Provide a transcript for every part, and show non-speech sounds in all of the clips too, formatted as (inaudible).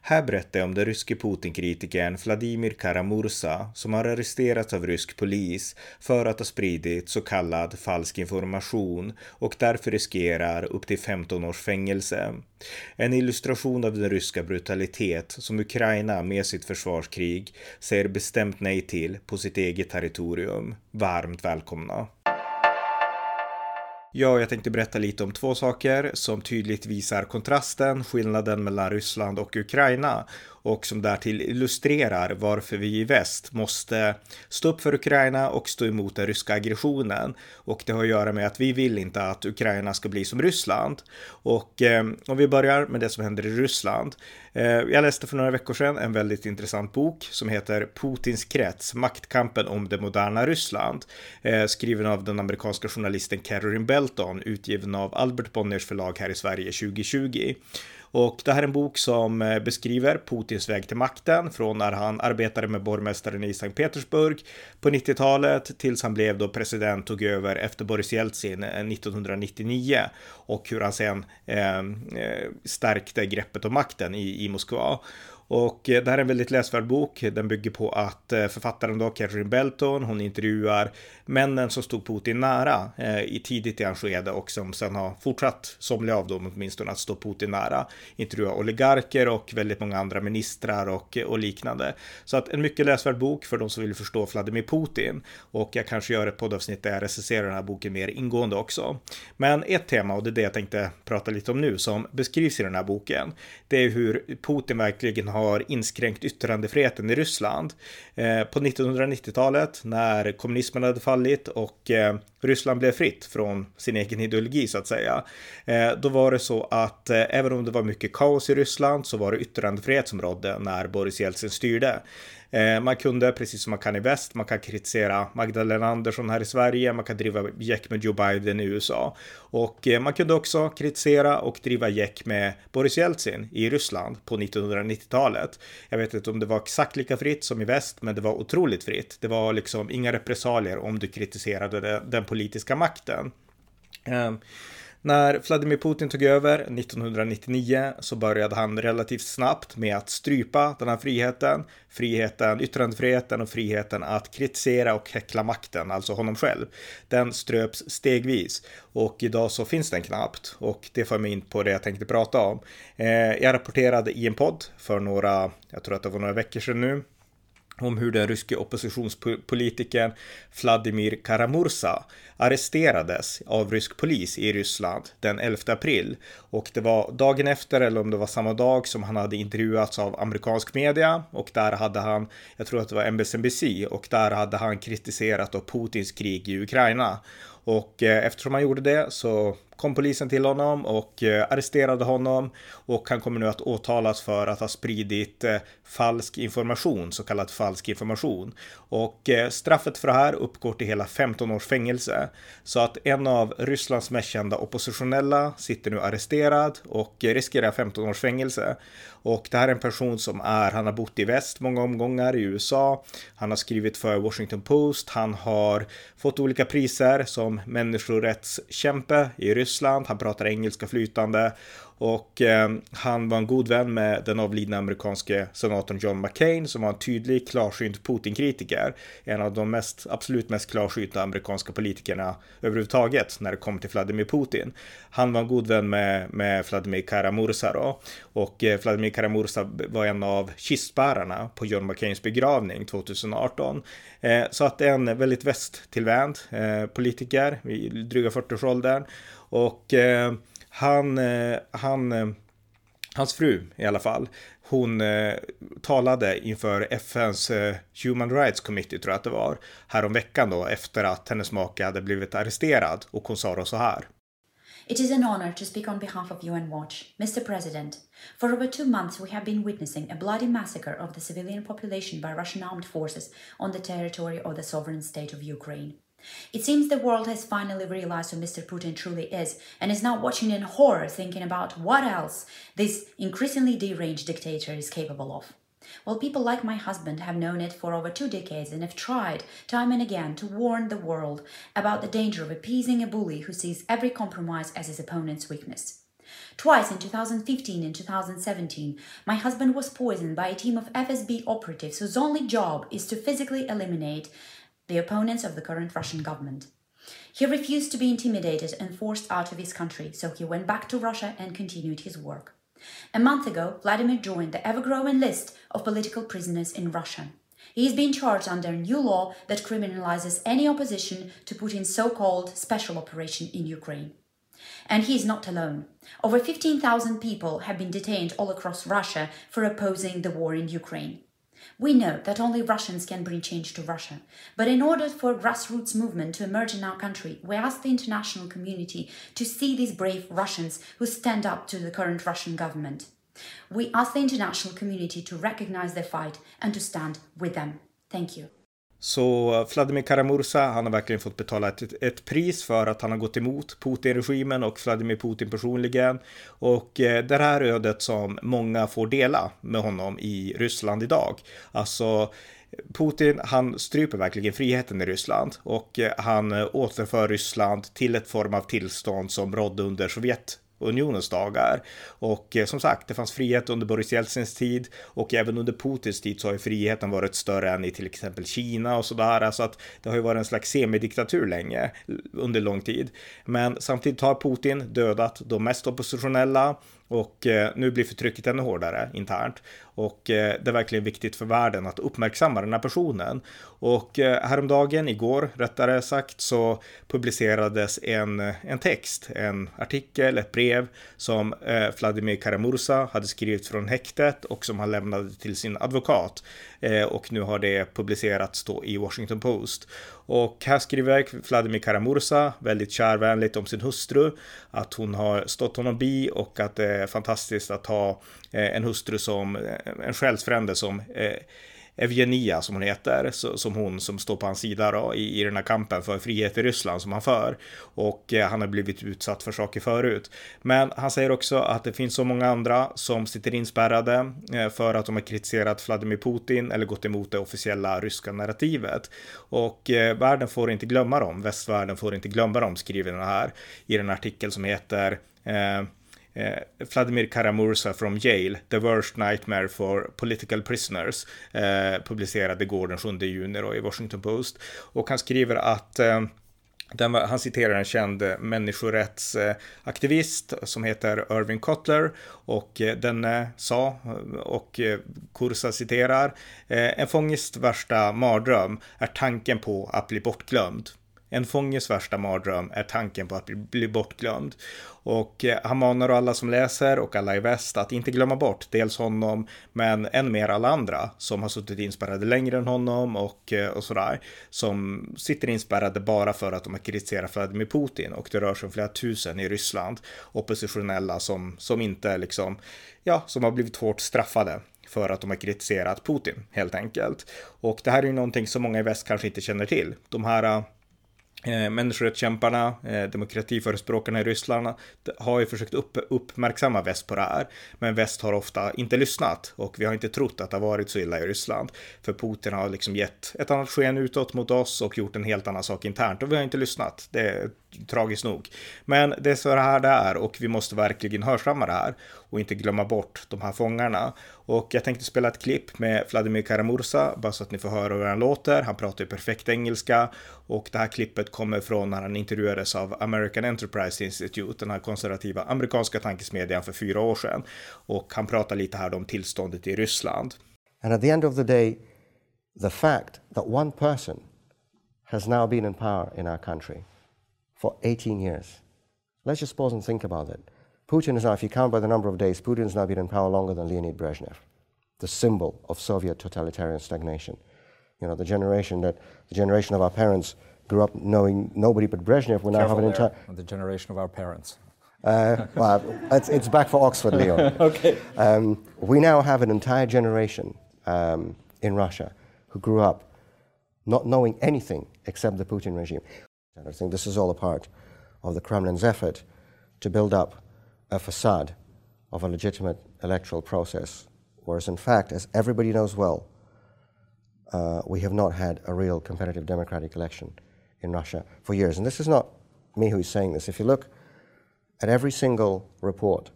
Här berättar jag om den ryske Putin-kritikern Vladimir Karamursa som har arresterats av rysk polis för att ha spridit så kallad falsk information och därför riskerar upp till 15 års fängelse. En illustration av den ryska brutalitet som Ukraina med sitt försvarskrig säger bestämt nej till på sitt eget territorium. Varmt välkomna! Ja, jag tänkte berätta lite om två saker som tydligt visar kontrasten, skillnaden mellan Ryssland och Ukraina och som därtill illustrerar varför vi i väst måste stå upp för Ukraina och stå emot den ryska aggressionen. Och det har att göra med att vi vill inte att Ukraina ska bli som Ryssland. Och eh, om vi börjar med det som händer i Ryssland. Eh, jag läste för några veckor sedan en väldigt intressant bok som heter Putins krets, maktkampen om det moderna Ryssland. Eh, skriven av den amerikanska journalisten Caroline Shelton utgiven av Albert Bonniers förlag här i Sverige 2020. Och det här är en bok som eh, beskriver Putins väg till makten från när han arbetade med borgmästaren i Sankt Petersburg på 90-talet tills han blev då president tog över efter Boris Jeltsin eh, 1999 och hur han sen eh, eh, stärkte greppet om makten i, i Moskva. Och eh, det här är en väldigt läsvärd bok. Den bygger på att eh, författaren då, Catherine Belton, hon intervjuar männen som stod Putin nära eh, i tidigt i hans skede och som sen har fortsatt, somliga av dem åtminstone, att stå Putin nära. Intervjuar oligarker och väldigt många andra ministrar och, och liknande. Så att en mycket läsvärd bok för de som vill förstå Vladimir Putin. Och jag kanske gör ett poddavsnitt där jag recenserar den här boken mer ingående också. Men ett tema, och det är det jag tänkte prata lite om nu, som beskrivs i den här boken, det är hur Putin verkligen har har inskränkt yttrandefriheten i Ryssland. Eh, på 1990-talet när kommunismen hade fallit och eh, Ryssland blev fritt från sin egen ideologi så att säga. Eh, då var det så att eh, även om det var mycket kaos i Ryssland så var det yttrandefrihet som rådde när Boris Jeltsin styrde. Eh, man kunde, precis som man kan i väst, man kan kritisera Magdalena Andersson här i Sverige, man kan driva jäck med Joe Biden i USA. Och man kunde också kritisera och driva jäck med Boris Jeltsin i Ryssland på 1990-talet. Jag vet inte om det var exakt lika fritt som i väst, men det var otroligt fritt. Det var liksom inga repressalier om du kritiserade den politiska makten. Ehm, när Vladimir Putin tog över 1999 så började han relativt snabbt med att strypa den här friheten. Friheten, yttrandefriheten och friheten att kritisera och häckla makten, alltså honom själv. Den ströps stegvis och idag så finns den knappt och det för mig in på det jag tänkte prata om. Ehm, jag rapporterade i en podd för några, jag tror att det var några veckor sedan nu, om hur den ryske oppositionspolitikern Vladimir Karamursa arresterades av rysk polis i Ryssland den 11 april. Och det var dagen efter, eller om det var samma dag, som han hade intervjuats av amerikansk media och där hade han, jag tror att det var MSNBC, och där hade han kritiserat Putins krig i Ukraina. Och eh, eftersom han gjorde det så kom polisen till honom och eh, arresterade honom och han kommer nu att åtalas för att ha spridit eh, falsk information, så kallad falsk information. Och straffet för det här uppgår till hela 15 års fängelse. Så att en av Rysslands mest kända oppositionella sitter nu arresterad och riskerar 15 års fängelse. Och det här är en person som är, han har bott i väst många omgångar i USA. Han har skrivit för Washington Post. Han har fått olika priser som människorättskämpe i Ryssland. Han pratar engelska flytande och eh, han var en god vän med den avlidna amerikanske senatorn John McCain som var en tydlig klarsynt Putin-kritiker. En av de mest, absolut mest klarsynta amerikanska politikerna överhuvudtaget när det kom till Vladimir Putin. Han var en god vän med, med Vladimir Karamursa då. Och eh, Vladimir Karamursa var en av kistbärarna på John McCains begravning 2018. Eh, så att en väldigt västtillvänd eh, politiker i dryga 40-årsåldern. Och eh, han, eh, han, eh, hans fru i alla fall, hon eh, talade inför FNs eh, Human Rights Committee, tror jag att det var, häromveckan då efter att hennes make hade blivit arresterad och hon sa då så här. It is an honor to speak on behalf of UN Watch. Mr. President, for over two months we have been witnessing a bloody massacre of the civilian population by Russian armed forces on the territory of the sovereign state of Ukraine. It seems the world has finally realized who Mr. Putin truly is and is now watching in horror, thinking about what else this increasingly deranged dictator is capable of. Well, people like my husband have known it for over two decades and have tried, time and again, to warn the world about the danger of appeasing a bully who sees every compromise as his opponent's weakness. Twice in 2015 and 2017, my husband was poisoned by a team of FSB operatives whose only job is to physically eliminate the opponents of the current Russian government. He refused to be intimidated and forced out of his country, so he went back to Russia and continued his work. A month ago, Vladimir joined the ever growing list of political prisoners in Russia. He is being charged under a new law that criminalizes any opposition to Putin's so called special operation in Ukraine. And he is not alone. Over 15,000 people have been detained all across Russia for opposing the war in Ukraine. We know that only Russians can bring change to Russia, but in order for a grassroots movement to emerge in our country, we ask the international community to see these brave Russians who stand up to the current Russian government. We ask the international community to recognize their fight and to stand with them. Thank you. Så Vladimir Karamursa, han har verkligen fått betala ett, ett pris för att han har gått emot Putin-regimen och Vladimir Putin personligen. Och eh, det här ödet som många får dela med honom i Ryssland idag. Alltså Putin, han stryper verkligen friheten i Ryssland och eh, han eh, återför Ryssland till ett form av tillstånd som rådde under Sovjet unionens dagar. Och eh, som sagt, det fanns frihet under Boris Jeltsins tid och även under Putins tid så har ju friheten varit större än i till exempel Kina och sådär. Så att det har ju varit en slags semidiktatur länge under lång tid. Men samtidigt har Putin dödat de mest oppositionella och eh, nu blir förtrycket ännu hårdare internt. Och eh, det är verkligen viktigt för världen att uppmärksamma den här personen. Och eh, häromdagen, igår rättare sagt, så publicerades en, en text, en artikel, ett brev som eh, Vladimir Karamursa hade skrivit från häktet och som han lämnade till sin advokat. Eh, och nu har det publicerats då i Washington Post. Och här skriver Vladimir Karamursa väldigt kärvänligt om sin hustru, att hon har stått honom bi och att det är fantastiskt att ha eh, en hustru som eh, en själsfrände som eh, Evgenia som hon heter, som hon som står på hans sida då, i, i den här kampen för frihet i Ryssland som han för. Och eh, han har blivit utsatt för saker förut. Men han säger också att det finns så många andra som sitter inspärrade eh, för att de har kritiserat Vladimir Putin eller gått emot det officiella ryska narrativet. Och eh, världen får inte glömma dem, västvärlden får inte glömma dem, skriver den här i den artikel som heter eh, eh, Vladimir Karamursa from Yale, The Worst Nightmare for Political Prisoners, eh, publicerade igår den 7 juni då, i Washington Post. Och han skriver att eh, var, han citerar en känd eh, människorättsaktivist som heter Irving Kotler och eh, denne sa, eh, och Kursa citerar, en fånges värsta mardröm är tanken på att bli bortglömd. En fånges värsta mardröm är tanken på att bli bortglömd. Och eh, han manar alla som läser och alla i väst att inte glömma bort dels honom, men än mer alla andra som har suttit inspärrade längre än honom och, eh, och sådär. Som sitter inspärrade bara för att de har kritiserat Vladimir Putin och det rör sig om flera tusen i Ryssland. Oppositionella som, som inte liksom, ja, som har blivit hårt straffade för att de har kritiserat Putin helt enkelt. Och det här är ju någonting som många i väst kanske inte känner till. De här eh, Eh, människorättskämparna, eh, demokratiförespråkarna i Ryssland har ju försökt upp, uppmärksamma väst på det här. Men väst har ofta inte lyssnat och vi har inte trott att det har varit så illa i Ryssland. För Putin har liksom gett ett annat sken utåt mot oss och gjort en helt annan sak internt och vi har inte lyssnat. Det tragiskt nog. Men det är så här det är och vi måste verkligen hörsamma det här och inte glömma bort de här fångarna. Och jag tänkte spela ett klipp med Vladimir Karamursa bara så att ni får höra hur han låter. Han pratar ju perfekt engelska och det här klippet kommer från när han intervjuades av American Enterprise Institute, den här konservativa amerikanska tankesmedjan för fyra år sedan. Och han pratar lite här om tillståndet i Ryssland. And at the end of the day, the fact that one person has now been in power in our country for 18 years. Let's just pause and think about it. Putin is now, if you count by the number of days, Putin has now been in power longer than Leonid Brezhnev, the symbol of Soviet totalitarian stagnation. You know, the generation that the generation of our parents grew up knowing nobody but Brezhnev. We now have an entire the generation of our parents. Uh, well, it's, it's, back for Oxford, Leon. (laughs) okay. Um, we now have an entire generation um, in Russia who grew up not knowing anything except the Putin regime. And I think this is all a part of the Kremlin's effort to build up a facade of a legitimate electoral process, whereas in fact, as everybody knows well, uh, we have not had a real competitive democratic election in Russia for years. And this is not me who's saying this. If you look at every single report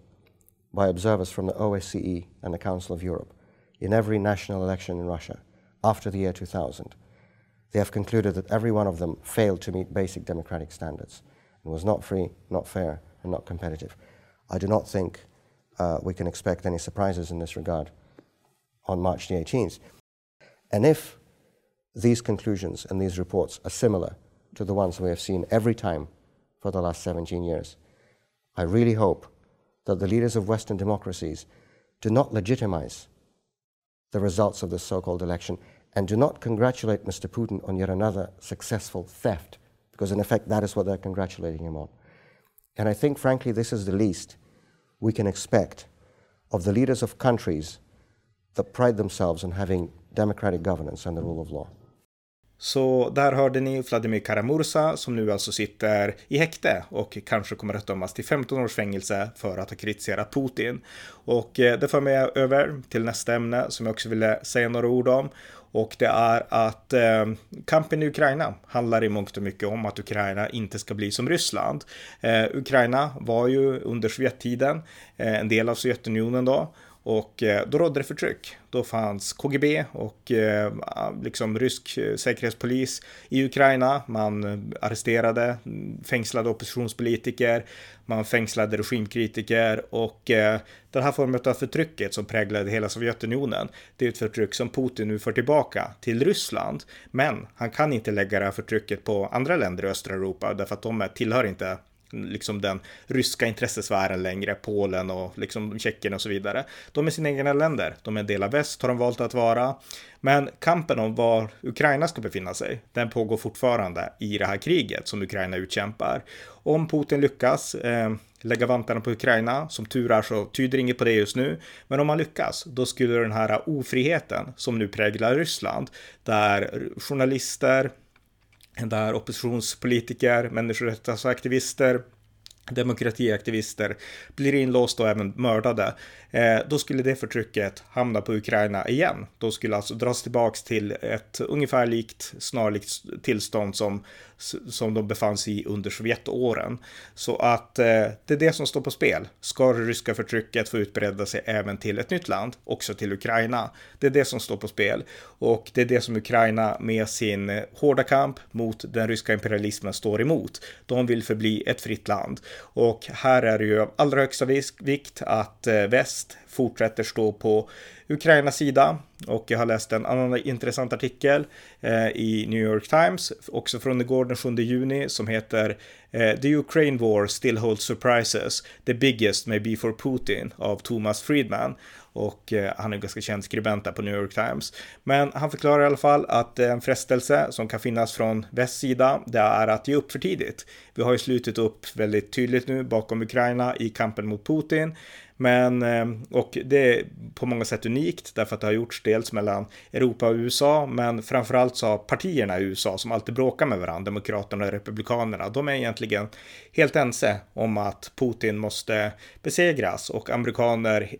by observers from the OSCE and the Council of Europe in every national election in Russia after the year 2000, they have concluded that every one of them failed to meet basic democratic standards and was not free, not fair, and not competitive. I do not think uh, we can expect any surprises in this regard on March the 18th. And if these conclusions and these reports are similar to the ones we have seen every time for the last 17 years, I really hope that the leaders of Western democracies do not legitimize the results of this so called election and do not congratulate Mr. Putin on yet another successful theft, because in effect, that is what they're congratulating him on. And I think, frankly, this is the least we can expect of the leaders of countries that pride themselves on having democratic governance and the rule of law. Så där hörde ni Vladimir Karamursa som nu alltså sitter i häkte och kanske kommer att dömas till 15 års fängelse för att ha kritiserat Putin. Och eh, det för mig över till nästa ämne som jag också ville säga några ord om. Och det är att eh, kampen i Ukraina handlar i mångt och mycket om att Ukraina inte ska bli som Ryssland. Eh, Ukraina var ju under Sovjettiden eh, en del av Sovjetunionen då och eh, då rådde det förtryck. Då fanns KGB och eh, liksom rysk eh, säkerhetspolis i Ukraina. Man arresterade, mm, fängslade oppositionspolitiker, man fängslade regimkritiker och den här formen av förtrycket som präglade hela Sovjetunionen, det är ett förtryck som Putin nu för tillbaka till Ryssland. Men han kan inte lägga det här förtrycket på andra länder i östra Europa därför att de tillhör inte liksom den ryska intressesfären längre, Polen och liksom Tjeckien och så vidare. De är sina egna länder, de är en del av väst har de valt att vara. Men kampen om var Ukraina ska befinna sig, den pågår fortfarande i det här kriget som Ukraina utkämpar. Om Putin lyckas eh, lägga vantarna på Ukraina, som tur är så tyder inget på det just nu, men om han lyckas, då skulle den här ofriheten som nu präglar Ryssland, där journalister, där oppositionspolitiker, människorättsaktivister, demokratiaktivister blir inlåsta och även mördade, eh, då skulle det förtrycket hamna på Ukraina igen. Då skulle alltså dras tillbaks till ett ungefär likt, snarlikt tillstånd som, som de befann sig i under Sovjetåren. Så att eh, det är det som står på spel. Ska det ryska förtrycket få utbreda sig även till ett nytt land, också till Ukraina? Det är det som står på spel och det är det som Ukraina med sin eh, hårda kamp mot den ryska imperialismen står emot. De vill förbli ett fritt land och här är det ju av allra högsta vikt att eh, väst fortsätter stå på Ukrainas sida och jag har läst en annan intressant artikel eh, i New York Times, också från igår den 7 juni, som heter eh, The Ukraine War Still Holds Surprises, The Biggest May Be for Putin av Thomas Friedman och eh, han är en ganska känd skribent där på New York Times. Men han förklarar i alla fall att eh, en frestelse som kan finnas från väst sida, det är att ge upp för tidigt. Vi har ju slutit upp väldigt tydligt nu bakom Ukraina i kampen mot Putin. Men, eh, och det är på många sätt unikt därför att det har gjorts dels mellan Europa och USA, men framförallt så har partierna i USA som alltid bråkar med varandra, Demokraterna och Republikanerna, de är egentligen helt ense om att Putin måste besegras och amerikaner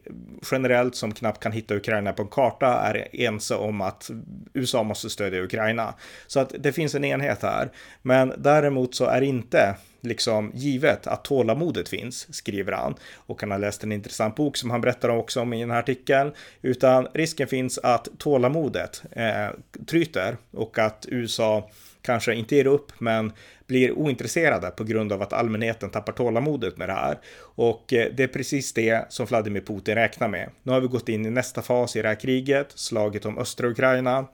generellt som knappt kan hitta Ukraina på en karta är ense om att USA måste stödja Ukraina. Så att det finns en enhet här. Men däremot så är inte liksom givet att tålamodet finns, skriver han. Och han har läst en intressant bok som han berättar också om i den här artikeln. Utan risken finns att tålamodet eh, tryter och att USA kanske inte ger upp, men blir ointresserade på grund av att allmänheten tappar tålamodet med det här. Och eh, det är precis det som Vladimir Putin räknar med. Nu har vi gått in i nästa fas i det här kriget, slaget om östra Ukraina.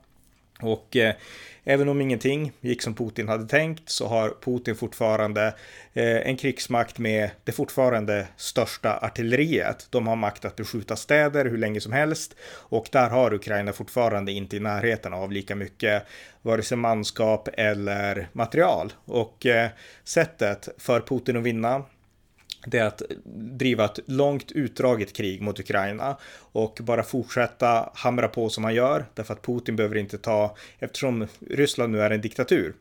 Och eh, Även om ingenting gick som Putin hade tänkt så har Putin fortfarande eh, en krigsmakt med det fortfarande största artilleriet. De har makt att beskjuta städer hur länge som helst och där har Ukraina fortfarande inte i närheten av lika mycket vare sig manskap eller material. Och eh, sättet för Putin att vinna det är att driva ett långt utdraget krig mot Ukraina och bara fortsätta hamra på som han gör därför att Putin behöver inte ta, eftersom Ryssland nu är en diktatur,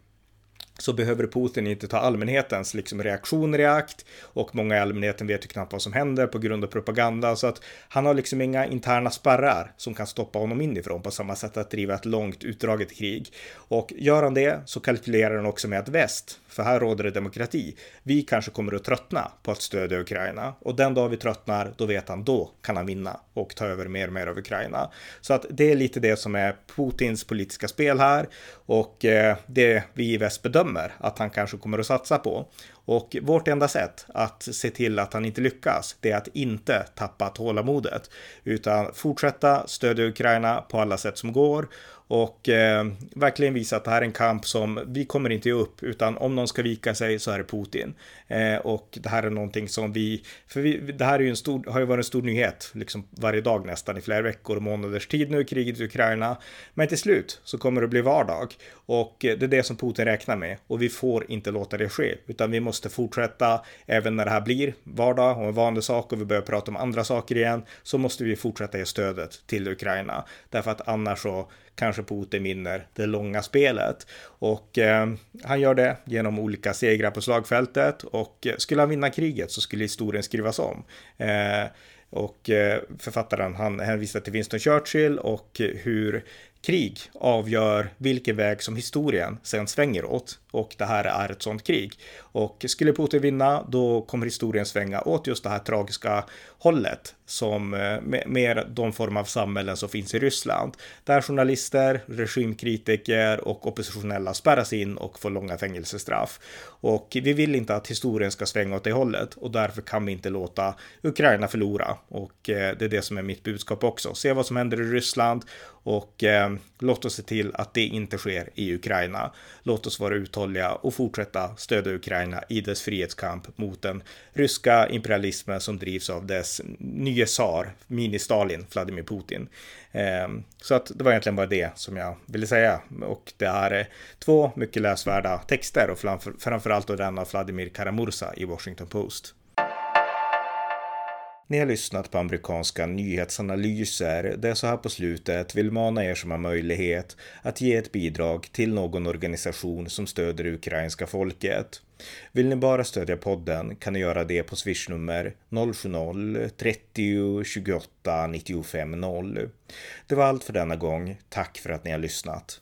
så behöver Putin inte ta allmänhetens liksom reaktioner i akt och många i allmänheten vet ju knappt vad som händer på grund av propaganda så att han har liksom inga interna spärrar som kan stoppa honom inifrån på samma sätt att driva ett långt utdraget krig. Och gör han det så kalkylerar han också med att väst, för här råder det demokrati, vi kanske kommer att tröttna på att stödja Ukraina och den dag vi tröttnar, då vet han, då kan han vinna och ta över mer och mer av Ukraina. Så att det är lite det som är Putins politiska spel här och eh, det vi i väst bedömer bedömer att han kanske kommer att satsa på. Och vårt enda sätt att se till att han inte lyckas, det är att inte tappa tålamodet, utan fortsätta stödja Ukraina på alla sätt som går och eh, verkligen visa att det här är en kamp som vi kommer inte ge upp, utan om någon ska vika sig så är det Putin. Eh, och det här är någonting som vi, för vi, det här är ju en stor, har ju varit en stor nyhet, liksom varje dag nästan i flera veckor och månaders tid nu, kriget i Ukraina. Men till slut så kommer det bli vardag och eh, det är det som Putin räknar med och vi får inte låta det ske, utan vi måste fortsätta även när det här blir vardag och en vanlig sak och vi börjar prata om andra saker igen, så måste vi fortsätta ge stödet till Ukraina, därför att annars så kanske Putin vinner det långa spelet. Och eh, han gör det genom olika segrar på slagfältet och eh, skulle han vinna kriget så skulle historien skrivas om. Eh, och eh, författaren han hänvisar till Winston Churchill och hur krig avgör vilken väg som historien sen svänger åt. Och det här är ett sånt krig. Och skulle Putin vinna, då kommer historien svänga åt just det här tragiska hållet som eh, mer de form av samhällen som finns i Ryssland. Där journalister, regimkritiker och oppositionella spärras in och får långa fängelsestraff. Och vi vill inte att historien ska svänga åt det hållet och därför kan vi inte låta Ukraina förlora. Och eh, det är det som är mitt budskap också. Se vad som händer i Ryssland och eh, låt oss se till att det inte sker i Ukraina. Låt oss vara uthålliga och fortsätta stödja Ukraina i dess frihetskamp mot den ryska imperialismen som drivs av dess nye tsar, mini-Stalin, Vladimir Putin. Ehm, så att det var egentligen bara det som jag ville säga. Och det här är två mycket läsvärda texter och framförallt då den av Vladimir Karamursa i Washington Post. Ni har lyssnat på amerikanska nyhetsanalyser där jag så här på slutet vill mana er som har möjlighet att ge ett bidrag till någon organisation som stöder ukrainska folket. Vill ni bara stödja podden kan ni göra det på swishnummer 070-30 28 95 0. Det var allt för denna gång. Tack för att ni har lyssnat.